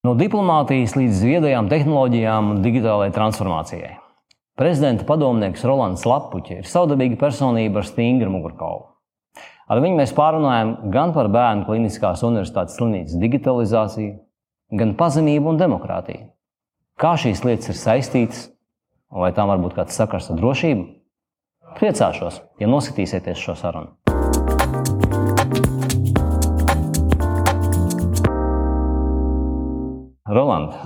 No diplomātijas līdz viedajām tehnoloģijām un digitālajai transformācijai. Prezidenta padomnieks Rolands Lapuķis ir savdabīga personība ar stingru mugurkaulu. Ar viņu mēs pārunājam gan par bērnu kliniskās universitātes slimnīcas digitalizāciju, gan pazemību un demokrātiju. Kā šīs lietas ir saistītas, un vai tām var būt kāds sakars ar drošību? Priecāšos, ja noskatīsieties šo sarunu. Roland,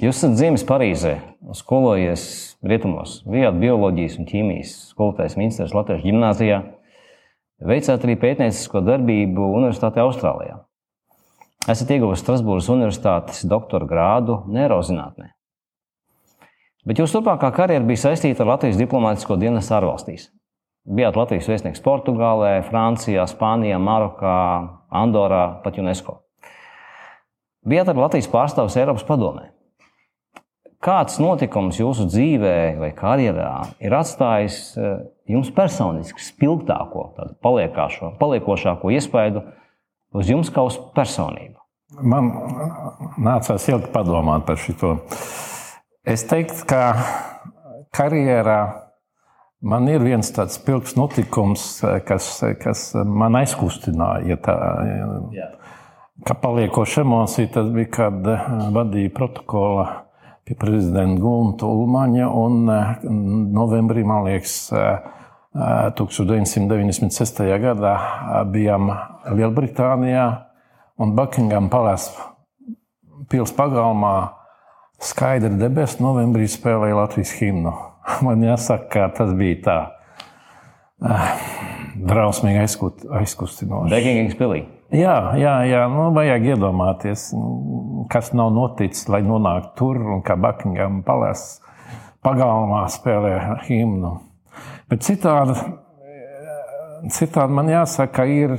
jūs esat dzimis Parīzē, skolojies rietumos, bijāt bioloģijas un ķīmijas skolotājs Minstras Latvijas gimnājā, veicāt arī pētniecisko darbību Universitātē Austrālijā. Esat ieguvis Strasbūras Universitātes doktora grādu neirozinātnē. Bet jūsu turpmākā karjera bija saistīta ar Latvijas diplomātisko dienestu ārvalstīs. Bijāt Latvijas vēstnieks Portugālē, Francijā, Spānijā, Marokā, Andorā, pat UNESCO bijāt arī Latvijas pārstāvis Eiropas padomē. Kāds notikums jūsu dzīvē vai karjerā ir atstājis eh, jums personiski spilgtāko, paliekošāko iespaidu uz jums kā uz personību? Man nācās ilgi padomāt par šo. Es teiktu, ka karjerā man ir viens tāds spilgts notikums, kas, kas man aizkustināja. Ja tā, Jā kā paliekoša emocija, tas bija, kad eh, vadīja protokola pie prezidenta Gunta Ulmaņa. Un eh, novembrī, man liekas, 1996. Eh, gadā bijām Lielbritānijā un Buckingham Palace pils pagalmā skaidri debesis novembrī spēlēja Latvijas himnu. Man jāsaka, ka tas bija tā drausmīgi aizkustinoši. Buckingham pilī. Jā, jā, jā nu, vajag iedomāties, kas nav noticis, lai nonāktu tur un kā Buckingham palēs pagalmā spēlē himnu. Bet citādi, citādi man jāsaka, ir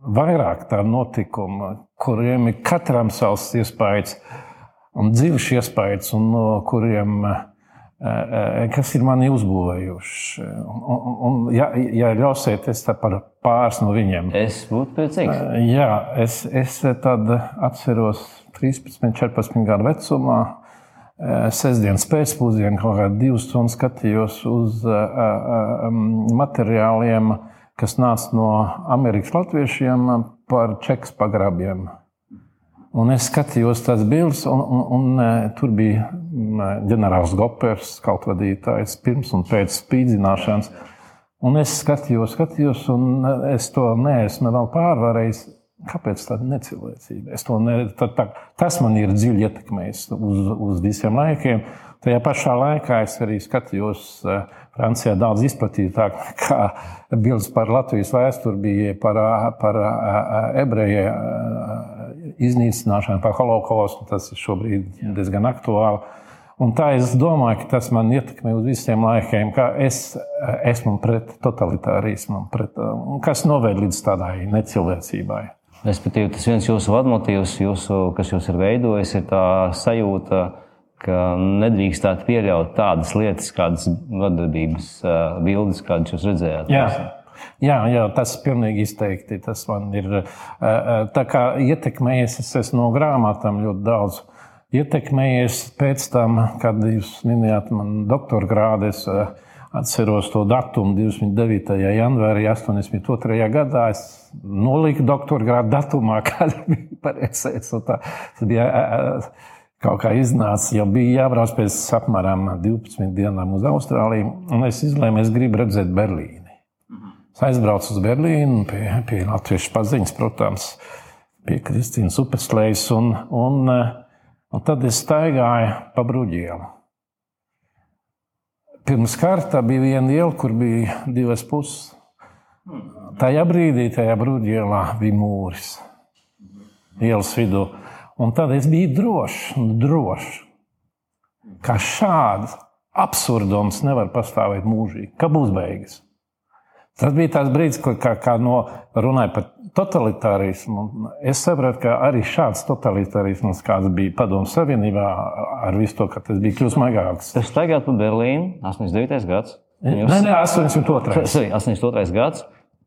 vairāk tādu notikumu, kuriem ir katram savs iespējas un dziļš iespējas, un no kuriem uh, kas ir mani uzbūvējuši. Un, un, un, ja, ja ļausiet, es par pāris no viņiem. Es būtu priecīgs. Jā, es, es tad atceros 13, 14 gadu vecumā. Sestdienas pēcpusdienā kaut kādā divas stundas skatījos uz materiāliem, kas nāca no Amerikas latviešiem par čekas pagrabiem. Un es skatījos tās bildes, un, un, un tur bija ģenerālis Gopers, kaut vadītājs pirms un pēc spīdzināšanas. Un es skatījos, skatījos, un es to neesmu vēl pārvarējis. Kāpēc tāda necilvēcība? Ne, tā, tā, tas man ir dziļi ietekmējis uz, uz visiem laikiem. Tajā pašā laikā es arī skatījos Francijā daudz izplatītāk nekā bildes par Latvijas vēsturi bija par, par ebreju iznīcināšanu, par holokaustu. Tas ir šobrīd diezgan aktuāli. Un tā es domāju, ka tas man ietekmē uz visiem laikiem, ka es esmu pret totalitārismu, pret, kas noved līdz tādai necilvēcībai. Respektīvi, tas viens jūsu vadmotīvs, jūsu, kas jūs ir veidojis, ir tā sajūta, ka nedrīkstētu pieļaut tādas lietas, kādas vadības bildes, kādas jūs redzējāt. Jā. Jā, jā, tas ir pilnīgi izteikti. Tas man ir ietekmējis. Es esmu no grāmatām ļoti daudz ietekmējies pēc tam, kad jūs minējāt man doktora grādu. Es atceros to datumu 29. janvārī 82. gadā. Es noliku doktora grādu datumā, kad bija pareizais. Tas bija kaut kā iznāca, jau bija jābrauc pēc apmēram 12 dienām uz Austrāliju. Es izlēmu, es gribu redzēt Berlīni. Es aizbraucu uz Berlīnu pie, pie latviešu paziņas, protams, pie Kristīnas Upeslejas. Un, un, Un tad es staigāju pa bruģielu. Pirms kārta bija viena iela, kur bija divas puses. Tajā brīdī, tajā bruģielā bija mūris ielas vidū. Un tad es biju drošs, drošs, ka šāds absurdums nevar pastāvēt mūžīgi, ka būs beigas. Tas bija tas brīdis, kad kā, kā no, runāja par totalitārismu. Es sapratu, ka arī šāds totalitārisms, kāds bija Padomu Savienībā, ar visu to, ka tas bija kļuvis maigāks. Tas tagad pa Berlīnu, 89. gads. Jūs... Nē, nē, 82. Sorry, 82. gads.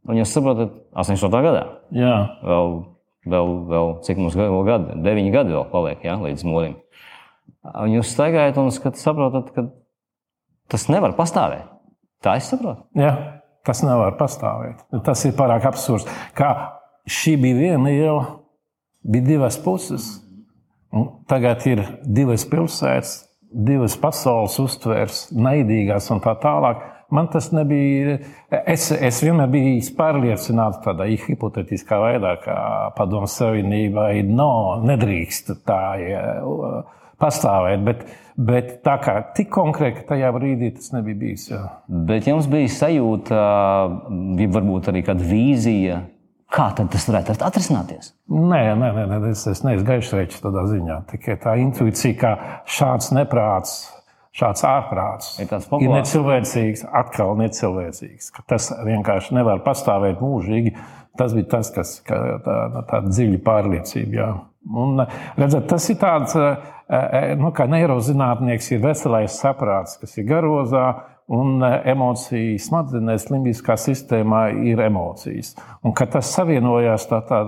Un jūs saprotat, 88. gadā. Jā. Vēl Vēl, vēl cik mums vēl gadi, deviņi gadi vēl paliek ja, līdz mūrim. Un jūs staigājat un saprotat, ka tas nevar pastāvēt. Tā es saprotu. Jā, tas nevar pastāvēt. Tas ir pārāk absurds. Kā šī bija viena iela, bija divas puses. Tagad ir divas pilsētas, divas pasaules uztvērs, naidīgās un tā tālāk. Man tas nebija. Es, es vienmēr biju pārliecināts tādā hipotētiskā veidā, ka Padomu Savienībai no, nedrīkst tā pastāvēt. Bet, bet tā kā tik konkrēti tajā brīdī tas nebija bijis. Jā. Bet jums bija sajūta, varbūt arī kāda vīzija. Kā tad tas varētu atrisināties? Nē, nē, nē, nē es, es neesmu gaišs tādā ziņā. Tikai tā intuīcija, ka šāds neprāts šāds ārprāts ir, ir necilvēcīgs, atkal necilvēcīgs. Tas vienkārši nevar pastāvēt mūžīgi. Tas bija tas, kas tā, tā dziļa pārliecība. Jā. Un, redzat, tas ir tāds, nu, kā neirozinātnieks, ir veselais saprāts, kas ir garozā, un emocijas smadzenēs, limbiskā sistēmā ir emocijas. Un, kad tas savienojās tā, tā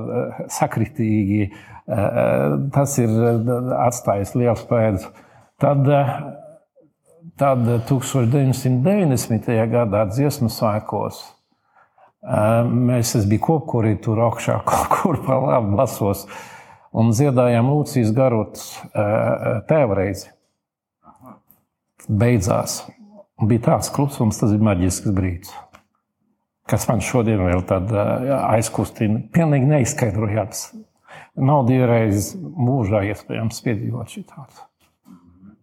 sakritīgi, tas ir atstājis liels pēdas. Tad Tad 1990. gadā dziesmu svētkos mēs bijām kopkurī tur augšā, kaut kur pa labi lasos, un dziedājām Lūcijas garotas tēvreizi. Beidzās. Bija tāds klusums, tas bija maģisks brīdis, kas man šodien vēl aizkustina. Pilnīgi neizskaidrojams. Nav divreiz mūžā iespējams piedzīvot šī tādu.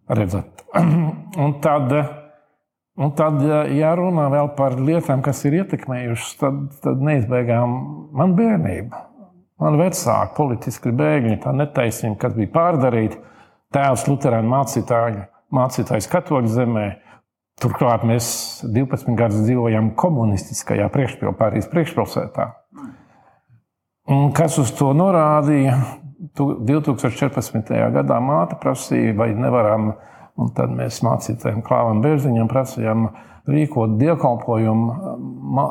Redzat. Un tad, un tad, ja runā vēl par lietām, kas ir ietekmējušas, tad, tad neizbēgām man bērnība. Man vecāki, politiski bēgļi, tā netaisnība, kas bija pārdarīta. Tēvs Lutāņu mācītāju, mācītājs Katoļu zemē. Turklāt mēs 12 gadus dzīvojam komunistiskajā priekšpilsētā, Pārijas priekšpilsētā. Un kas uz to norādīja? 2014. gadā māte prasīja, vai nevaram, un tad mēs mācītājiem Klāvam Bērziņam prasījām rīkot dievkalpojumu ma,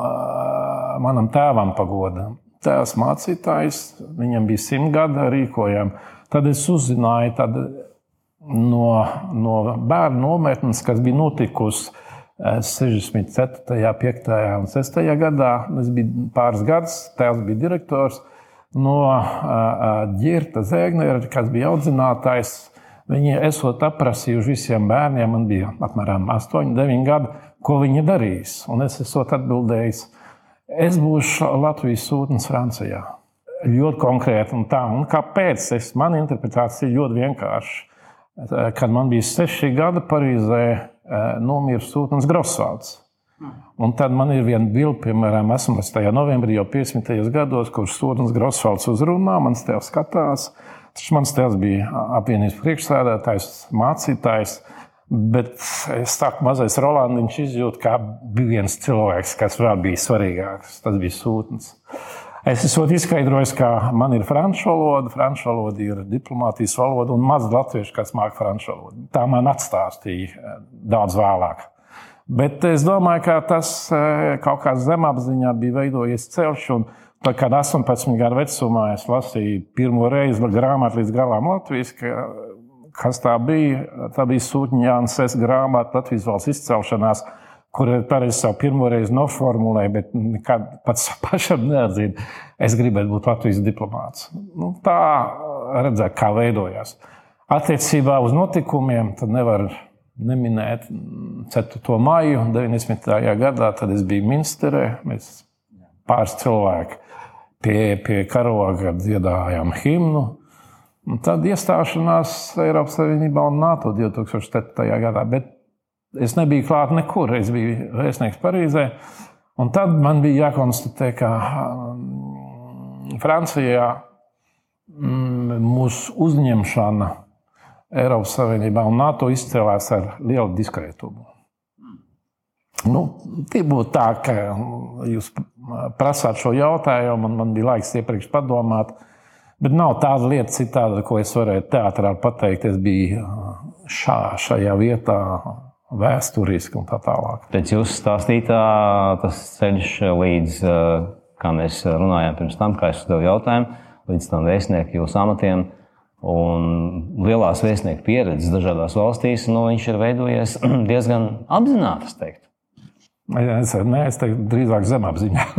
manam tēvam pagodam. Tēvs mācītājs, viņam bija simt gadi, rīkojām. Tad es uzzināju tad no, no bērnu nometnes, kas bija notikusi 64., 5. un 6. gadā. Tas bija pāris gadus, tēvs bija direktors no ģirta Zēgnera, kas bija audzinātājs. Viņi esot aprasījuši visiem bērniem, man bija apmēram 8, 9 gadi, ko viņi darīs. Un es esmu atbildējis, es būšu Latvijas sūtnis Francijā. Ļoti konkrēti un tā. Un kāpēc? Es, mana interpretācija ir ļoti vienkārša. Kad man bija 6 gadi Parīzē, nomira sūtnis Grosvalds. Un tad man ir viena bilde, piemēram, 18. novembrī, jau 50. gados, kurš Sodans Grosvalds uzrunā, mans tēvs skatās. Taču mans tēvs bija apvienības priekšsēdētājs, mācītājs. Bet es kā mazais Rolandiņš izjūtu, ka bija viens cilvēks, kas vēl bija svarīgāks. Tas bija sūtnis. Es esmu izskaidrojis, ka man ir franču valoda, franču valoda ir diplomātijas valoda un maz latviešu, kas māca franču valodu. Tā man atstāstīja daudz vēlāk. Bet es domāju, ka tas eh, kaut kā zemapziņā bija veidojies ceļš. Tad, kad 18 gadu vecumā es lasīju pirmo reizi grāmatu līdz galam Latvijas, kas tā bija, tā bija Sūtņa Jānis grāmata Latvijas valsts izcelšanās, kur arī es savu pirmo reizi noformulēju, bet nekad pats pašam neatzinu, es gribētu būt Latvijas diplomāts. Nu, tā redzēt, kā veidojās. Attiecībā uz notikumiem nevar neminēt 4. maiju 90. gadā, tad es biju Minsterē. Mēs pāris cilvēki pie, pie karoga dziedājām himnu. Un tad iestāšanās Eiropas Savienībā un NATO 2007. gadā. Bet es nebiju klāt nekur. Es biju vēstnieks Parīzē. Un tad man bija jākonstatē, ka um, Francijā mm, mūsu uzņemšana Eiropas Savienībā un NATO izcēlās ar lielu diskrētumu. Nu, tie būtu tā, ka jūs prasāt šo jautājumu, un man bija laiks iepriekš padomāt. Bet nav tāda lieta, citāda, ko es varētu teātrāli pateikt. Es biju šā, šajā vietā vēsturiski un tā tālāk. Pēc jūsu stāstītā tas ceļš līdz, kā mēs runājām pirms tam, kā es uzdevu jautājumu, līdz tam vēstnieku jūsu amatiem un lielās vēstnieku pieredzes dažādās valstīs, nu, viņš ir veidojies diezgan apzināti, es ne, es teiktu, drīzāk zemapziņā.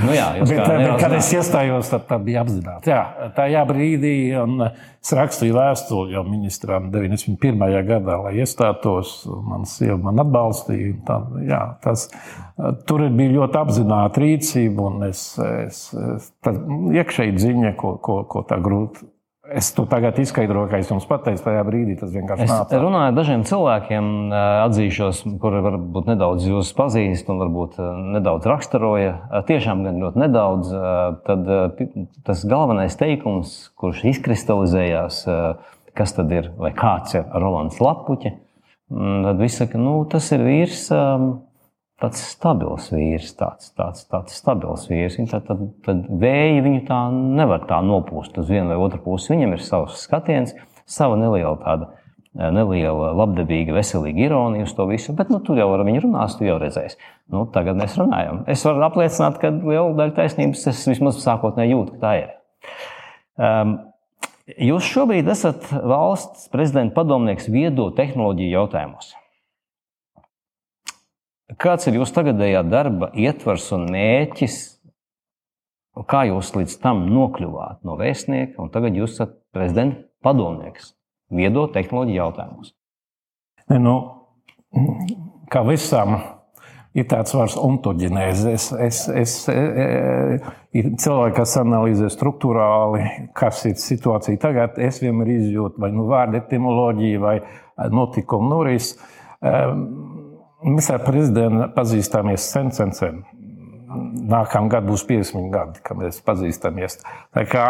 Nu jā, bet, bet, kad es iestājos, tad tā bija apzināti. Jā, tajā brīdī es rakstīju vēstuli jau ministram 91. gadā, lai iestātos. Man sieva man atbalstīja. Tā, jā, tas, tur bija ļoti apzināta rīcība, un es, es, es iekšēji ziņa, ko, ko, ko tā grūti Es to tagad izskaidroju, kā es jums pateicu, tajā brīdī tas vienkārši nāca. Es runāju ar dažiem cilvēkiem, atzīšos, kuri varbūt nedaudz jūs pazīst un varbūt nedaudz raksturoja. Tiešām gan ļoti nedaudz. Tad tas galvenais teikums, kurš izkristalizējās, kas tad ir vai kāds ir Rolands Lapuķis, tad viss saka, nu, tas ir vīrs tāds stabils vīrs, tāds, tāds, tāds stabils vīrs. Tad, tad, tad vēji viņu tā nevar tā nopūst uz vienu vai otru pusi. Viņam ir savs skatiens, sava neliela tāda. Neliela, labdabīga, veselīga ironija uz to visu, bet nu, tur jau ar viņu runās, tu jau redzēsi. Nu, tagad mēs runājam. Es varu apliecināt, ka liela daļa taisnības es vismaz sākotnēji jūtu, ka tā ir. Um, jūs šobrīd esat valsts prezidenta padomnieks viedo tehnoloģiju jautājumos. Kāds ir jūsu tagadējā darba ietvars un mērķis? Kā jūs līdz tam nokļuvāt no vēstnieka, un tagad jūs esat prezidenta padomnieks viedo tehnoloģiju jautājumos? Ne, nu, kā visam ir tāds vārds ontoģenēze. Es, es, es, e, e, ir cilvēki, kas analizē struktūrāli, kas ir situācija tagad. Es vienmēr izjūtu vai nu vārdu etimoloģiju vai notikumu norisi. Um, Mēs ar prezidentu pazīstāmies sen, sen, sen. Nākamā gada būs 50 gadi, kad mēs pazīstamies. Tā kā,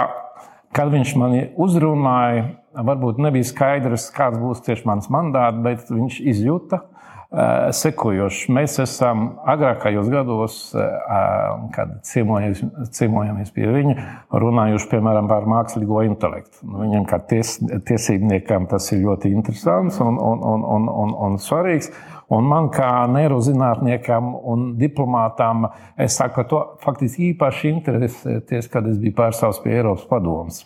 kad viņš mani uzrunāja, varbūt nebija skaidrs, kāds būs tieši mans mandāts, bet viņš izjūta uh, sekojoši. Mēs esam agrākajos gados, uh, kad ciemojamies pie viņa, runājuši piemēram par mākslīgo intelektu. Nu, viņam kā ties, tiesībniekam tas ir ļoti interesants un, un, un, un, un, un svarīgs. Un man kā neirozinātniekam un diplomātam, es saku, to faktiski īpaši interesēties, kad es biju pārstāvs pie Eiropas padomus.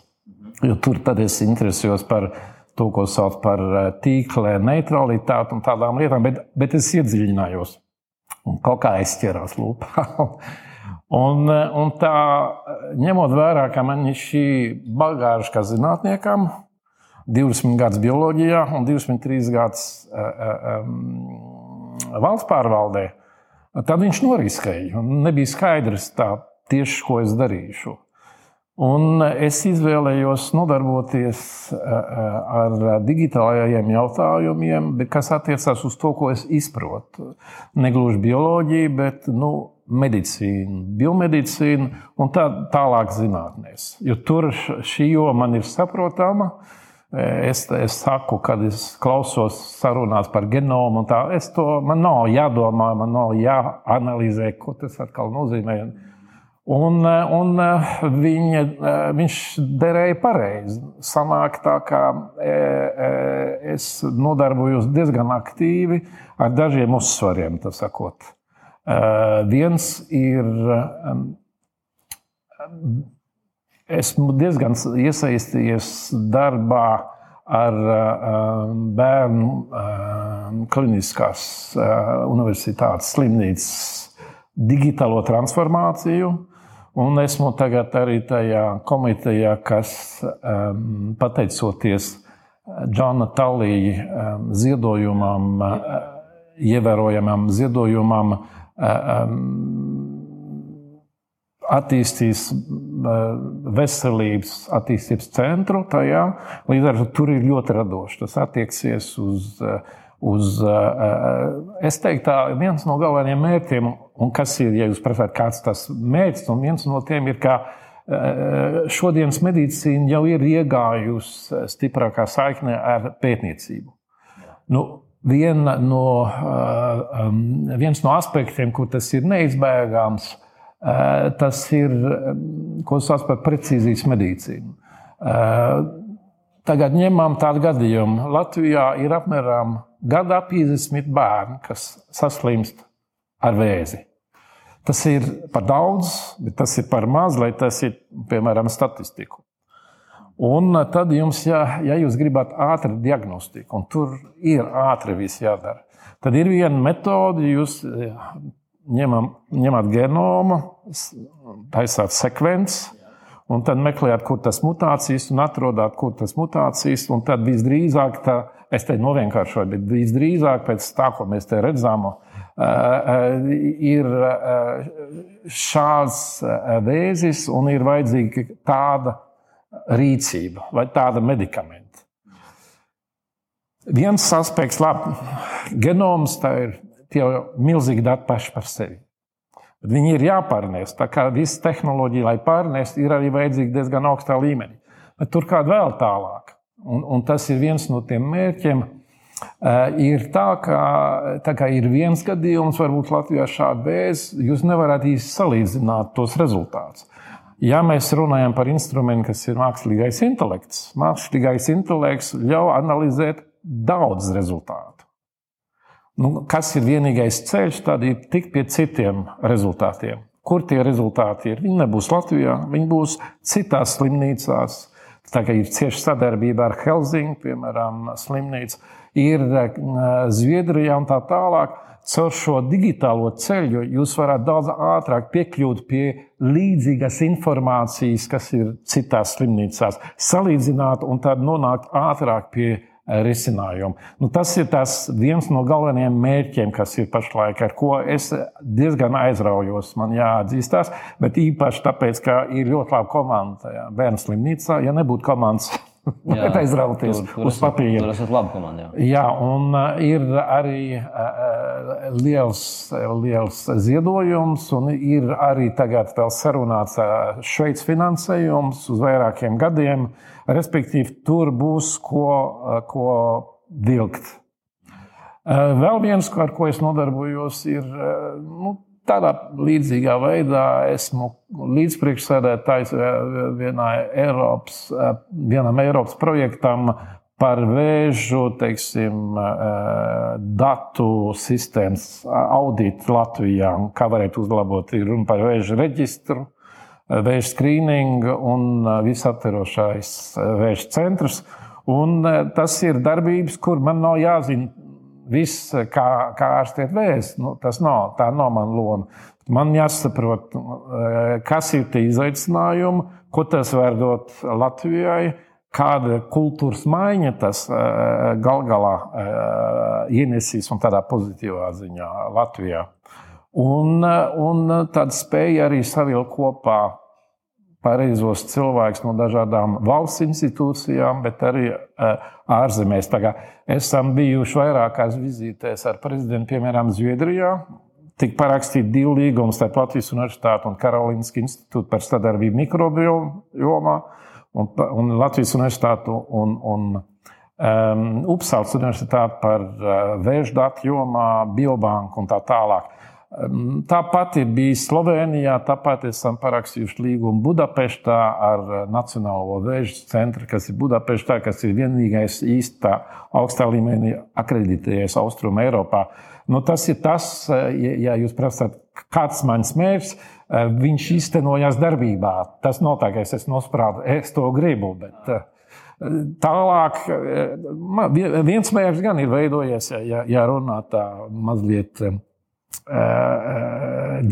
Jo tur tad es interesējos par to, ko sauc par eh, tīkla neutralitāti un tādām lietām, bet, bet es iedziļinājos. Un kaut kā aizķerās lūpā. un, eh, un tā, ņemot vērā, ka man ir šī bagāža kā zinātniekam, 20 gadus bioloģijā un 23 gadus um, valsts pārvaldē, tad viņš noriskēja. Nebija skaidrs tā tieši, ko es darīšu. Un es izvēlējos nodarboties ar digitālajiem jautājumiem, kas attiecās uz to, ko es izprotu. Negluži bioloģiju, bet nu, medicīnu, biomedicīnu un tā, tālāk zinātnēs. Jo tur šī joma man ir saprotama. Uh, Es, es saku, kad es klausos sarunās par genomu, tā, to, man nav jādomā, man nav jāanalizē, ko tas atkal nozīmē. Un, un viņa, viņš derēja pareizi. Sanāk tā, ka es nodarbojos diezgan aktīvi ar dažiem uzsvariem. Viens ir Esmu diezgan iesaistījies darbā ar bērnu kliniskās universitātes slimnīcas digitālo transformāciju. Un esmu tagad arī tajā komitejā, kas pateicoties Džona Talija ziedojumam, ievērojamam ziedojumam, attīstīs veselības attīstības centru tajā. Līdz ar to tur ir ļoti radoši. Tas attieksies uz, uz es teiktu, tā, viens no galvenajiem mērķiem, un kas ir, ja jūs prasāt, kāds tas mērķis, un viens no tiem ir, ka šodienas medicīna jau ir iegājusi stiprākā saikne ar pētniecību. Nu, viena no, viens no aspektiem, kur tas ir neizbēgams, ir Eh, tas ir, ko sauc par precīzijas medicīnu. Eh, tagad ņemam tādu gadījumu. Latvijā ir apmēram gadā 50 bērni, kas saslimst ar vēzi. Tas ir par daudz, bet tas ir par maz, lai tas ir, piemēram, statistiku. Un tad jums, ja, ja jūs gribat ātri diagnostiku, un tur ir ātri viss jādara, tad ir viena metode, jūs ņemam, ņemat genomu, taisāt sekvenci, un tad meklējāt, kur tas mutācijas, un atrodat, kur tas mutācijas, un tad visdrīzāk, tā, es te novienkāršoju, bet visdrīzāk pēc tā, ko mēs te redzam, ir šāds vēzis, un ir vajadzīga tāda rīcība vai tāda medikamenta. Viens aspekts, labi, genoms tā ir tie milzīgi dati paši par sevi. Bet viņi ir jāpārnēs. Tā kā visa tehnoloģija, lai pārnēs, ir arī vajadzīga diezgan augstā līmenī. Bet tur kādā vēl tālāk. Un, un tas ir viens no tiem mērķiem. Ir tā, ka tā kā ir viens gadījums, varbūt Latvijā šāda vēzi, jūs nevarat īsti salīdzināt tos rezultātus. Ja mēs runājam par instrumentu, kas ir mākslīgais intelekts, mākslīgais intelekts ļauj analizēt daudz rezultātu. Nu, kas ir vienīgais ceļš, tad ir tikt pie citiem rezultātiem. Kur tie rezultāti ir? Viņi nebūs Latvijā, viņi būs citās slimnīcās. Tā kā ir cieša sadarbība ar Helsinki, piemēram, slimnīcu, ir eh, Zviedrijā un tā tālāk. Caur šo digitālo ceļu jūs varat daudz ātrāk piekļūt pie līdzīgas informācijas, kas ir citās slimnīcās, salīdzināt un tad nonākt ātrāk pie risinājumu. Nu, tas ir tas viens no galvenajiem mērķiem, kas ir pašlaik, ar ko es diezgan aizraujos. Man jāatzīstās, bet īpaši tāpēc, ka ir ļoti laba komanda tajā bērnu slimnīcā. Ja nebūtu komandas, Jā, aizrauties tur, tur uz papīra. Tur esat labi komanda. Jā, jā un uh, ir arī uh, liels, liels ziedojums, un ir arī tagad vēl sarunāts uh, Šveices finansējums uz vairākiem gadiem. Respektīvi, tur būs ko, uh, ko vilkt. Uh, vēl viens, ar ko es nodarbojos, ir uh, nu, Tādā līdzīgā veidā esmu līdzpriekšsēdētājs Eiropas, vienam Eiropas projektam par vēžu teiksim, datu sistēmas auditu Latvijā. Kā varētu uzlabot, ir runa par vēža reģistru, vēža skrīningu un visaptverošais vēža centrs. Un tas ir darbības, kur man nav jāzina viss, kā, kā ārstēt vēzi. Nu, tas nav, tā nav mana loma. Man jāsaprot, kas ir tie izaicinājumi, ko tas var dot Latvijai, kāda kultūras maiņa tas gal galā ienesīs un tādā pozitīvā ziņā Latvijā. Un, un tad spēja arī savilkt kopā pareizos cilvēkus no dažādām valsts institūcijām, bet arī uh, ārzemēs. Esam bijuši vairākās vizītēs ar prezidentu, piemēram, Zviedrijā. Tika parakstīti divi līgumi starp Latvijas Universitāti un Karolīnas institūtu par sadarbību mikrobiomā un, un Latvijas Universitātu un, un um, Upsāles Universitāti par uh, vēža datu jomā, biobanku un tā tālāk. Tāpat ir bijis Slovenijā, tāpat esam parakstījuši līgumu Budapeštā ar eh, Nacionālo vēža centru, kas ir Budapeštā, kas ir vienīgais īstā augstā līmenī akreditējies Austrum Eiropā. Nu, tas ir tas, eh, ja jūs prasat, kāds ir mans mērķis, eh, viņš īstenojās darbībā. Tas nav tā, ka es esmu nosprādis, es to gribu. Bet, Tālāk, viens mērķis gan ir veidojies, ja, ja runā tā mazliet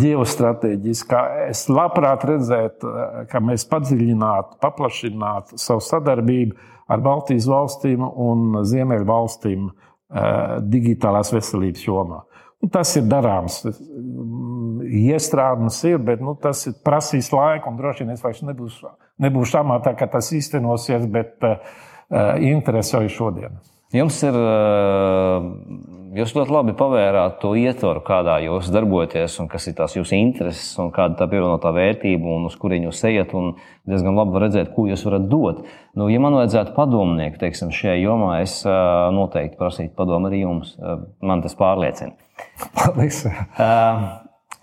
ģeostrateģiskā. Es labprāt redzētu, ka mēs padziļinātu, paplašinātu savu sadarbību ar Baltijas valstīm un Ziemeļu valstīm digitālās veselības jomā. Un tas ir darāms. Iestrādājums ir, bet nu, tas ir prasīs laiku, un droši vien es vairs nebūšu, nebūšu amatā, ka tas īstenosies, bet uh, interesi jau ir šodien. Jums ir, jūs ļoti labi pavērāt to ietvaru, kādā jūs darbojaties, un kas ir tās jūsu intereses, un kāda tā pievienotā vērtība, un uz kurien jūs ejat. Diezgan labi redzēt, ko jūs varat dot. Nu, ja man vajadzētu padomnieku teiksim, šajā jomā, es noteikti prasītu padomu arī jums. Man tas pārliecina. Paldies!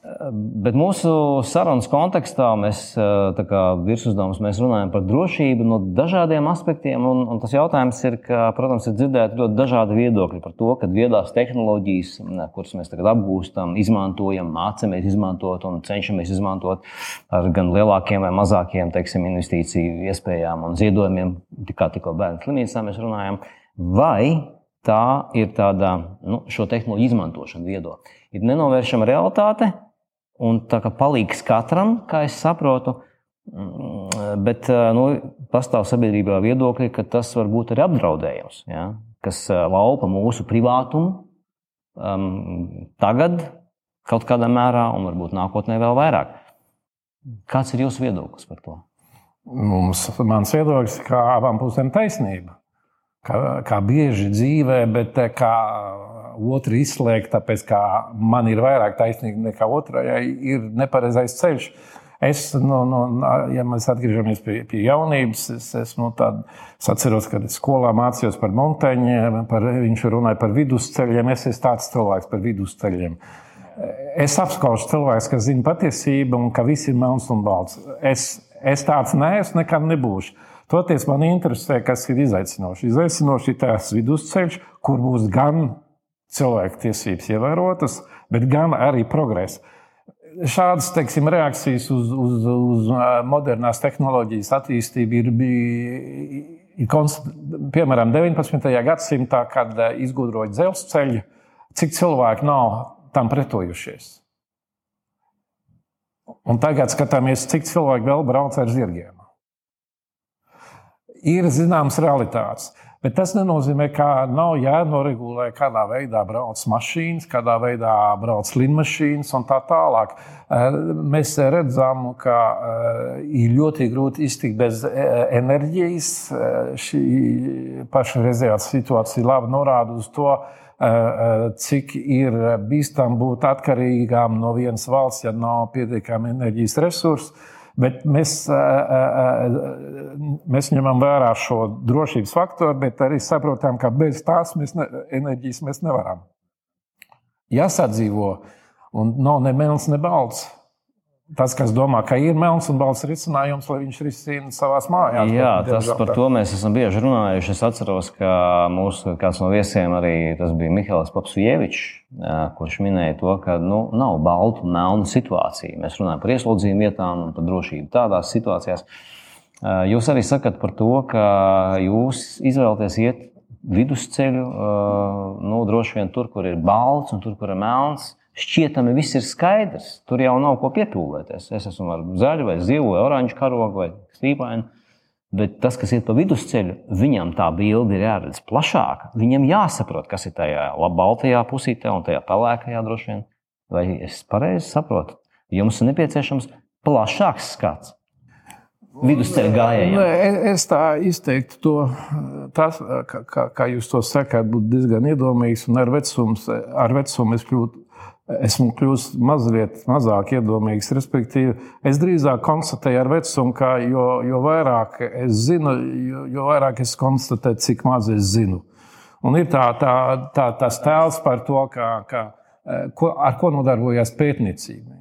Bet mūsu sarunas kontekstā mēs virsuzdevumus runājam par drošību no dažādiem aspektiem. Un, un tas jautājums ir, ka, protams, ir dzirdēti ļoti dažādi viedokļi par to, ka viedās tehnoloģijas, kuras mēs tagad apgūstam, izmantojam, mācāmies izmantot un cenšamies izmantot ar gan lielākiem vai mazākiem teiksim, investīciju iespējām un ziedojumiem, kā tikko bērnu slimnīcā mēs runājam. Vai tā ir tāda nu, šo tehnoloģiju izmantošana viedo? Ir nenovēršama realitāte un tā kā palīgs katram, kā es saprotu. Mm, bet nu, pastāv sabiedrībā viedokļi, ka tas var būt arī apdraudējums, ja? kas laupa mūsu privātumu um, tagad, kaut kādā mērā, un varbūt nākotnē vēl vairāk. Kāds ir jūsu viedoklis par to? Mums, mans viedoklis ir, ka abām pusēm taisnība. Kā, kā bieži dzīvē, bet kā otru izslēgt, tāpēc ka man ir vairāk taisnība nekā otrai, ir nepareizais ceļš. Es, no, no, ja mēs atgriežamies pie, pie jaunības, es, es, no tād, es atceros, kad es skolā mācījos par montaņiem, par, viņš runāja par vidusceļiem. Es esmu tāds cilvēks par vidusceļiem. Es apskaužu cilvēku, kas zina patiesību un ka viss ir melns un balts. Es, es tāds neesmu, nekad nebūšu. Toties man interesē, kas ir izaicinoši. Izaicinoši ir tās vidusceļš, kur būs gan cilvēku tiesības ievērotas, bet gan arī progress. Šādas teiksim, reakcijas uz, uz, uz modernās tehnoloģijas attīstību ir bijusi piemēram 19. gadsimtā, kad izgudroja dzelzceļu, cik cilvēki nav tam pretojušies. Un tagad skatāmies, cik cilvēki vēl brauc ar zirgiem. Ir zināmas realitātes. Bet tas nenozīmē, ka nav jānoregulē, kādā veidā brauc mašīnas, kādā veidā brauc lidmašīnas un tā tālāk. Eh, mēs redzam, ka eh, ir ļoti grūti iztikt bez eh, enerģijas. Šī pašreizējā situācija labi norāda uz to, cik ir bīstami būt atkarīgām no vienas valsts, ja nav pietiekami enerģijas resursi. Bet mēs, mēs ņemam vērā šo drošības faktoru, bet arī saprotam, ka bez tās mēs ne, enerģijas mēs nevaram. Jāsadzīvo, un nav ne melns, ne balts. Tas, kas domā, ka ir melns un balts risinājums, lai viņš risina savā mājās. Jā, tas par to mēs esam bieži runājuši. Es atceros, ka mūsu kāds no viesiem arī tas bija Mihāls Papsujevičs, kurš minēja to, ka nu, nav baltu un melnu situāciju. Mēs runājam par ieslodzījumu vietām un par drošību tādās situācijās. Jūs arī sakat par to, ka jūs izvēlaties iet vidusceļu, nu, droši vien tur, kur ir balts un tur, kur ir melns šķietami viss ir skaidrs. Tur jau nav ko pietūlēties. Es esmu ar zaļu, vai zilu, vai oranžu karogu, vai stīpainu. Bet tas, kas ir pa vidusceļu, viņam tā bilde ir jāredz plašāka. Viņam jāsaprot, kas ir tajā baltajā pusītē un tajā pelēkajā droši vien. Vai es pareizi saprotu? Jums ir nepieciešams plašāks skats. Vidusceļa gājējiem. Es tā izteiktu to, tas, kā, kā jūs to sakāt, būtu diezgan iedomīgs. Ar vecumu, ar vecumu es kļūtu esmu kļuvis mazliet mazāk iedomīgs. Respektīvi, es drīzāk konstatēju ar vecumu, ka jo, jo vairāk es zinu, jo, jo vairāk es konstatēju, cik maz es zinu. Un ir tā, tā, tā, tas tēls par to, kā, kā, ko, ar ko nodarbojas pētniecība.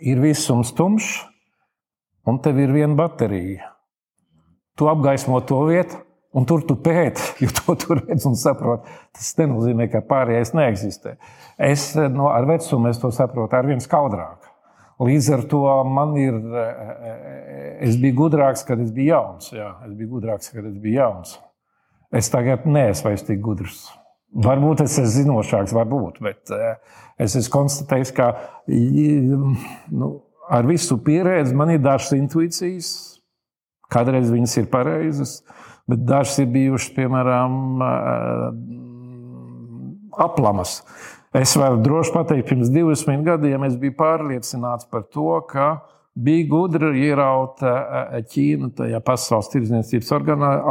Ir visums tumšs, un tev ir viena baterija. Tu apgaismo to vietu, Un tur tu pēti, jo to tur redz un saprot. Tas nenozīmē, ka pārējais neeksistē. Es no, ar vecumu to saprotu ar vien skaudrāk. Līdz ar to man ir. Es biju gudrāks, kad es biju jauns. Jā, es biju gudrāks, kad es biju jauns. Es tagad neesmu vairs tik gudrs. Varbūt es esmu zinošāks, varbūt, bet es esmu konstatējis, ka nu, ar visu pieredzi man ir dažas intuīcijas. Kādreiz viņas ir pareizas, bet dažas ir bijušas, piemēram, aplamas. Es varu droši pateikt, pirms 20 gadiem es biju pārliecināts par to, ka bija gudri ieraut Ķīnu tajā pasaules tirdzniecības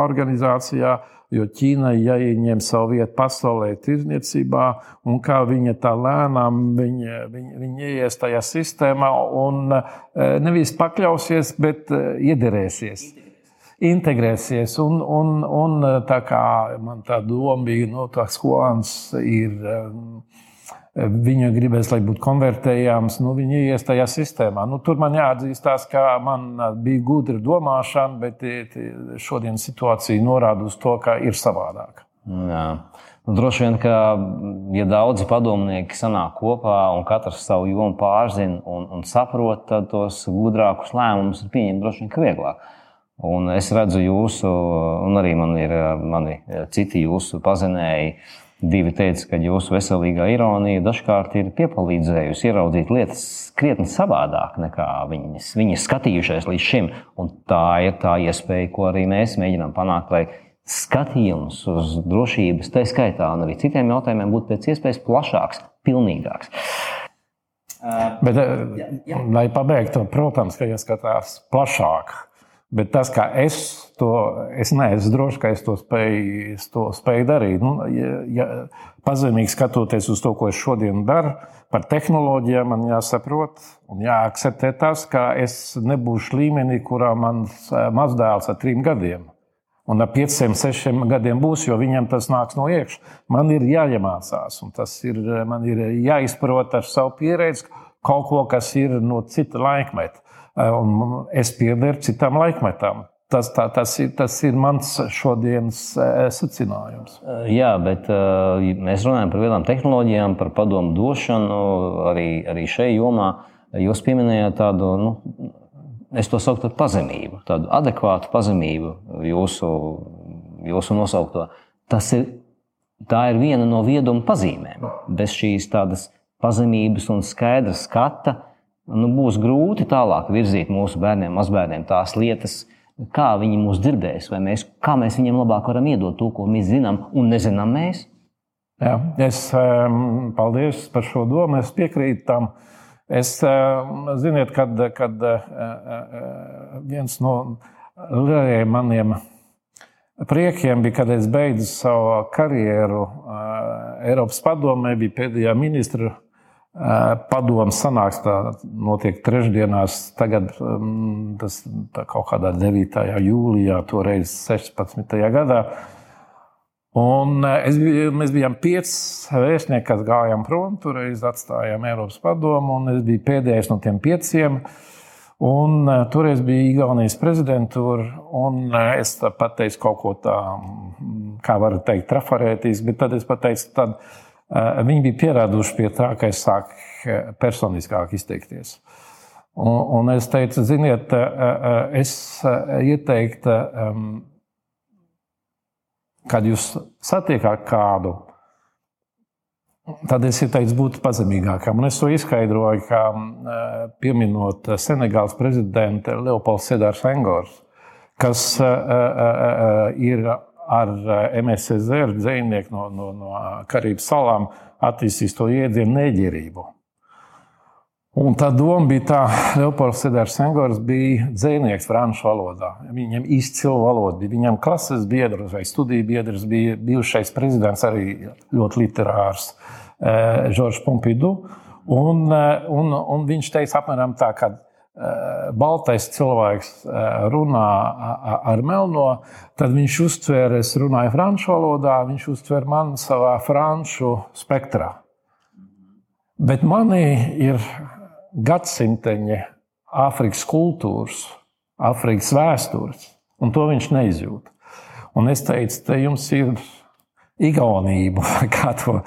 organizācijā, jo Ķīna jāieņem savu vietu pasaulē tirdzniecībā, un kā viņa tā lēnām viņa, viņa, viņa ieies tajā sistēmā un nevis pakļausies, bet iederēsies integrēsies. Un, un, un tā kā man tā doma bija, nu, tā skolāns ir um, Viņa gribēs, lai būtu konvertējams, nu, viņi ies tajā sistēmā. Nu, tur man jāatzīstās, ka man bija gudra domāšana, bet šodienas situācija norāda uz to, ka ir savādāk. Jā. Nu, droši vien, ka ja daudzi padomnieki sanāk kopā un katrs savu jomu pārzina un, un saprot, tad tos gudrākus lēmumus ir pieņemt droši vien vieglāk. Un es redzu jūsu, un arī man ir mani citi jūsu pazinēji Divi teica, ka jūsu veselīgā ironija dažkārt ir piepalīdzējusi ieraudzīt lietas krietni savādāk nekā viņas, viņi skatījušies līdz šim. Un tā ir tā iespēja, ko arī mēs mēģinām panākt, lai skatījums uz drošības, tā skaitā, un arī citiem jautājumiem būtu pēc iespējas plašāks, pilnīgāks. Bet, jā, jā. lai pabeigtu, protams, ka jāskatās plašāk. Bet tas, kā es to, es neesmu drošs, ka es to spēju, es to spēju darīt. Nu, ja, ja, pazemīgi skatoties uz to, ko es šodien daru, par tehnoloģijām, man jāsaprot un jāakceptē tas, ka es nebūšu līmenī, kurā mans eh, mazdēls ar trim gadiem. Un ar pieciem, sešiem gadiem būs, jo viņam tas nāks no iekšā. Man ir jāiemācās, un tas ir, man ir jāizprot ar savu pieredzi kaut ko, kas ir no cita laikmeta un es piederu citam laikmetam. Tas, tā, tas, ir, tas ir mans šodienas secinājums. Jā, bet mēs runājam par lielām tehnoloģijām, par padomu došanu arī, arī šajā jomā. Jūs pieminējāt tādu, nu, es to saucu par pazemību, tādu adekvātu pazemību jūsu, jūsu nosaukto. Tas ir, tā ir viena no vieduma pazīmēm. Bez šīs tādas pazemības un skaidra skata nu, būs grūti tālāk virzīt mūsu bērniem, mazbērniem tās lietas, kā viņi mūs dzirdēs, vai mēs, kā mēs viņiem labāk varam iedot to, ko mēs zinām un nezinām mēs. Jā, es paldies par šo domu. Es piekrītu tam. Es ziniet, kad, kad uh, uh, viens no lielajiem maniem priekiem bija, kad es beidzu savu karjeru uh, Eiropas padomē, bija pēdējā ministra Padomu sanāks, tā notiek trešdienās, tagad tas kaut kādā 9. jūlijā, toreiz 16. gadā. Un es, mēs bijām pieci vēstnieki, kas gājām prom, toreiz atstājām Eiropas padomu, un es biju pēdējais no tiem pieciem. Un, toreiz bija Igaunijas prezidentūra, un es pateicu kaut ko tādu, kā var teikt, trafarētīs, bet tad es pateicu, Eh, viņi bija pieraduši pie tā, ka es sāku eh, personiskāk izteikties. Un, un es teicu, ziniet, eh, es ieteiktu, ehm, kad jūs satiekat kādu, tad es ieteicu būt pazemīgākam. Un es to izskaidroju, ka pieminot Senegāls prezidentu Leopoldu Sedāru Sengors, kas ir ar eh, MSZR dzīvnieku no, no, no Karību salām attīstījis to jēdzienu neģērību. Un tā doma bija tā, ka Leopolds Sedārs Sengors bija dzinieks franču valodā. Viņam izcila valoda, bija viņam klases biedrs vai studiju biedrs, bija bijušais prezidents, arī ļoti literārs Žoržs eh, Pompidu. Un, eh, un, un viņš teica apmēram tā, ka baltais cilvēks eh, runā ar melno, tad viņš uztver, es runāju franču valodā, viņš uztver mani savā franču spektrā. Bet manī ir gadsimteņi Āfrikas kultūras, Āfrikas vēstures, un to viņš neizjūt. Un es teicu, te jums ir Igaunība, kā to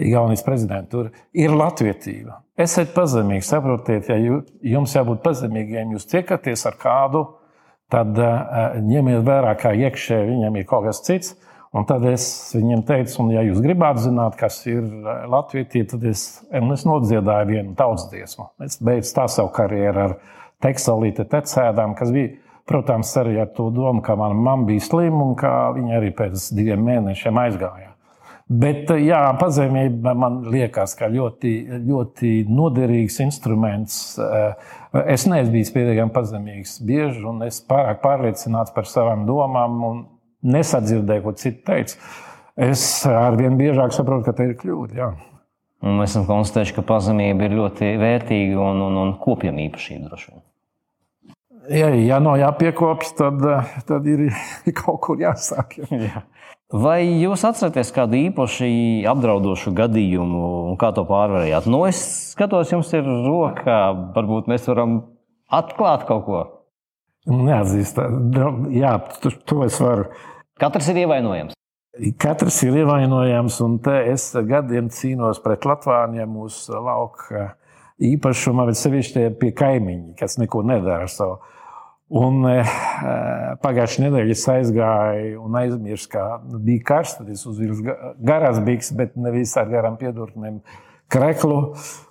Igaunijas prezidentūra, ir latvietība. Esiet pazemīgi, saprotiet, ja jums jābūt pazemīgiem, jūs tiekaties ar kādu, tad uh, ņemiet vērā, kā iekšēji viņam ir kaut kas cits. Un tad es viņiem teicu, un, ja jūs gribētu zināt, kas ir Latvija, tad es, es nodziedāju vienu tautas dziesmu. Es beidzu tā savu karjeru ar tekstilīti, tecēdām, kas bija, protams, arī ar to domu, ka mana mamma bija slima un ka viņa arī pēc diviem mēnešiem aizgāja. Bet jā, pazemība man liekas, ka ļoti, ļoti noderīgs instruments. Es neesmu bijis pietiekami pazemīgs bieži, un es pārāk pārliecināts par savām domām un nesadzirdēju, ko citi teica. Es arvien biežāk saprotu, ka tā ir kļūda. Jā. Un esam konstatējuši, ka pazemība ir ļoti vērtīga un, un, un kopjama īpašība droši vien. Ja, ja nav jāpiekopjas, tad, tad ir kaut kur jāsāk. Jā. Vai jūs atceraties kādu īpaši apdraudošu gadījumu un kā to pārvarējāt? Nu, es skatos, jums ir roka, varbūt mēs varam atklāt kaut ko. Neatzīst, jā, to es varu. Katrs ir ievainojams. Katrs ir ievainojams, un es gadiem cīnos pret Latvāņiem uz lauka īpašuma, bet sevišķi pie kaimiņa, kas neko nedara ar savu. Un e, pagājušajā nedēļā es aizgāju un aizmirsu, ka bija karsts. Tad es uzvilku garās bikses, bet nevis ar garām piedurknēm kreklu.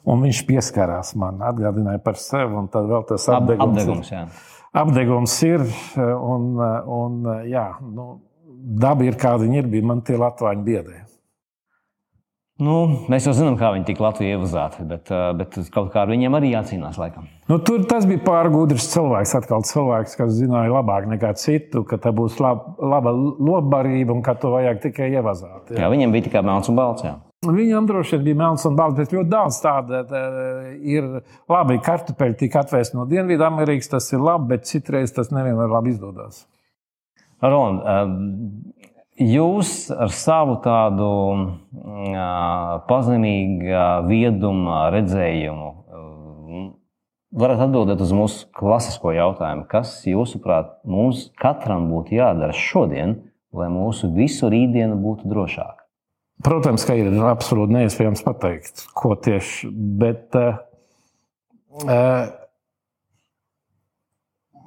Un viņš pieskarās man, atgādināja par sevi. Un tad vēl tas apdegums, apdegums, jā. apdegums ir. Un, un, jā, nu, daba ir kāda viņa ir. Man tie latvāņi biedēja. Nu, mēs jau zinām, kā viņi tika Latvijā ievazāti, bet, bet kaut kā ar viņiem arī jācīnās. Laikam. Nu, tur tas bija pārgudrs cilvēks, atkal cilvēks, kas zināja labāk nekā citu, ka tā būs laba, laba lobbarība un ka to vajag tikai ievazāt. Jā, jā viņiem bija tikai melns un balts. Jā. Viņam droši vien bija melns un balts, bet ļoti daudz tādu ir. Labi, kartupeļi tika atvēsti no Dienvidamerikas, tas ir labi, bet citreiz tas nevienmēr labi izdodas. Roland, Jūs ar savu tādu pazemīgu viedumu, redzējumu varat atbildēt uz mūsu klasisko jautājumu, kas, jūsuprāt, mums katram būtu jādara šodien, lai mūsu visu rītdienu būtu drošāka? Protams, ka ir absolūti neiespējams pateikt, ko tieši, bet uh,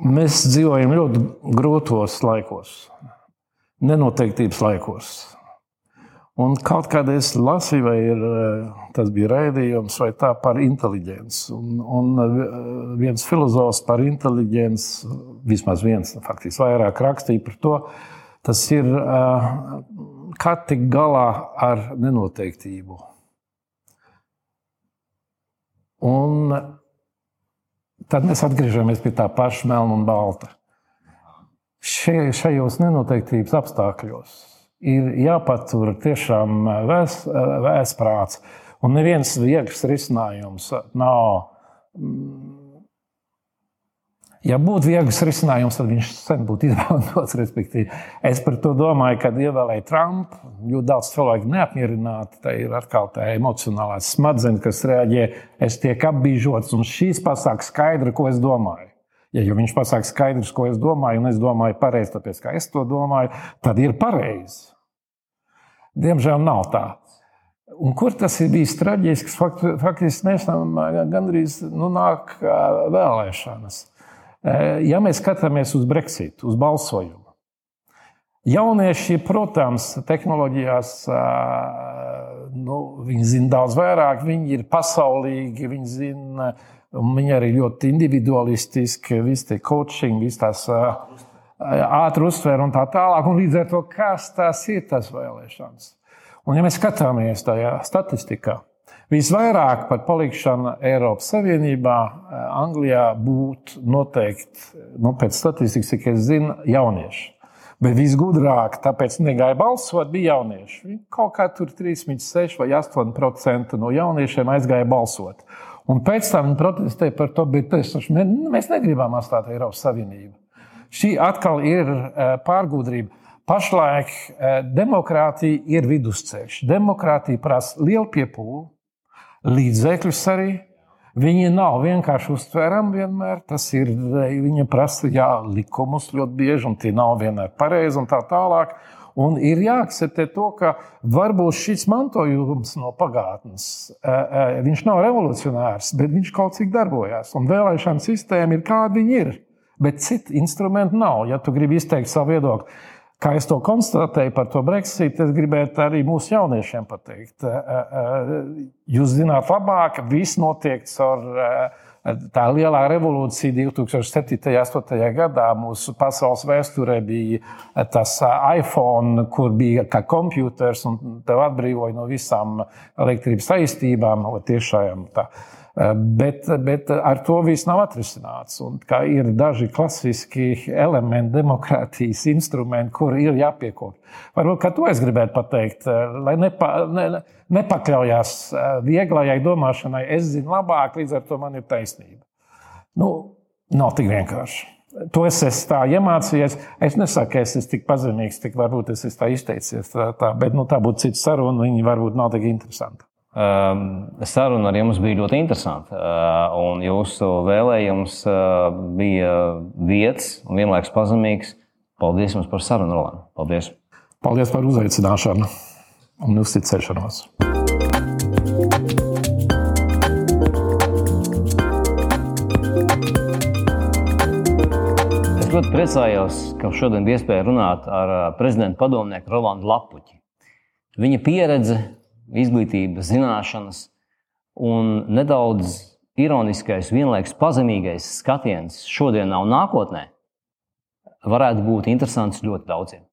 mēs dzīvojam ļoti grūtos laikos nenoteiktības laikos. Un kaut kādā es lasīju, vai ir, eh, tas bija raidījums, vai tā par inteligenci. Un, un eh, viens filozofs par inteligenci, vismaz viens, faktiski vairāk rakstīja par to, tas ir eh, kā tikt galā ar nenoteiktību. Un tad mēs atgriežamies pie tā paša melna un balta šie, šajos nenoteiktības apstākļos ir jāpatur tiešām vēsprāts. Un neviens viegls risinājums nav. Mm, ja būtu viegls risinājums, tad viņš sen būtu izmantots. Respektīvi. Es par to domāju, kad ievēlēju Trumpu. Ļoti daudz cilvēku neapmierināti. Tā ir atkal tā emocionālā smadzenes, kas reaģē. Es tiek apbīžots, un šīs pasaka skaidri, ko es domāju. Ja viņš pasakā skaidrs, ko es domāju, un es domāju pareizi, tāpēc kā es to domāju, tad ir pareizi. Diemžēl nav tā. Un kur tas ir bijis traģisks? Faktiski mēs tam gandrīz nu, nāk vēlēšanas. Ja mēs skatāmies uz Brexit, uz balsojumu, jaunieši, protams, tehnoloģijās nu, viņi zina daudz vairāk, viņi ir pasaulīgi, viņi zina Viņi arī ļoti individualistiski, visi tie coaching, visas tās ātri uztver un tā tālāk. Un līdz ar to, kas tas ir, tas vēlēšanas. Un, ja mēs skatāmies tajā statistikā, visvairāk par palikšanu Eiropas Savienībā, Anglijā būtu noteikti, nu, pēc statistikas, cik es zinu, jaunieši. Bet visgudrāk, tāpēc negāja balsot, bija jaunieši. Viņi kaut kā tur 3,6 vai 8% no jauniešiem aizgāja balsot. Un pēc tam protestēja par to, bet mēs negribam atstāt Eiropas Savienību. Šī atkal ir eh, pārgudrība. Pašlaik eh, demokrātija ir vidusceļš. Demokrātija prasa lielu piepūli, līdzekļus arī. Viņi nav vienkārši uztverami vienmēr. Tas ir, eh, viņa prasa jā, likumus ļoti bieži, un tie nav vienmēr pareizi un tā tālāk. Un ir jāakceptē to, ka varbūt šis mantojums no pagātnes, viņš nav revolucionārs, bet viņš kaut cik darbojās. Un vēlēšana sistēma ir kāda viņa ir. Bet citu instrumentu nav. Ja tu gribi izteikt savu viedokli, kā es to konstatēju par to Brexit, es gribētu arī mūsu jauniešiem pateikt. Jūs zināt, labāk viss notiek caur Tā lielā revolūcija 2007. un 2008. gadā mūsu pasaules vēsturē bija tas iPhone, kur bija kā computers un tev atbrīvoja no visām elektrības saistībām, tiešām tā. Bet, bet ar to viss nav atrisināts. Un, ir daži klasiski elementi, demokrātijas instrumenti, kur ir jāpiekopja. Varbūt to es gribētu pateikt, lai nepa, ne, nepakļaujās vieglajai domāšanai. Es zinu labāk, līdz ar to man ir taisnība. Nu, nav tik vienkārši. To es esmu tā iemācījies. Es nesaku, ka es esmu tik pazemīgs, tik varbūt es esmu tā izteicies. Tā, tā, bet nu, tā būtu cita saruna, viņa varbūt nav tik interesanta. Um, saruna ar jums bija ļoti interesanta. Uh, un jūsu vēlējums uh, bija vietas un vienlaikus pazemīgs. Paldies jums par sarunu, Roland. Paldies! Paldies par uzaicināšanu un uzticēšanos! ļoti priecājos, ka šodien bija iespēja runāt ar prezidenta padomnieku Rolandu Lapuķi. Viņa pieredze, izglītība, zināšanas un nedaudz ironiskais, vienlaikus pazemīgais skatiens šodienā un nākotnē varētu būt interesants ļoti daudziem.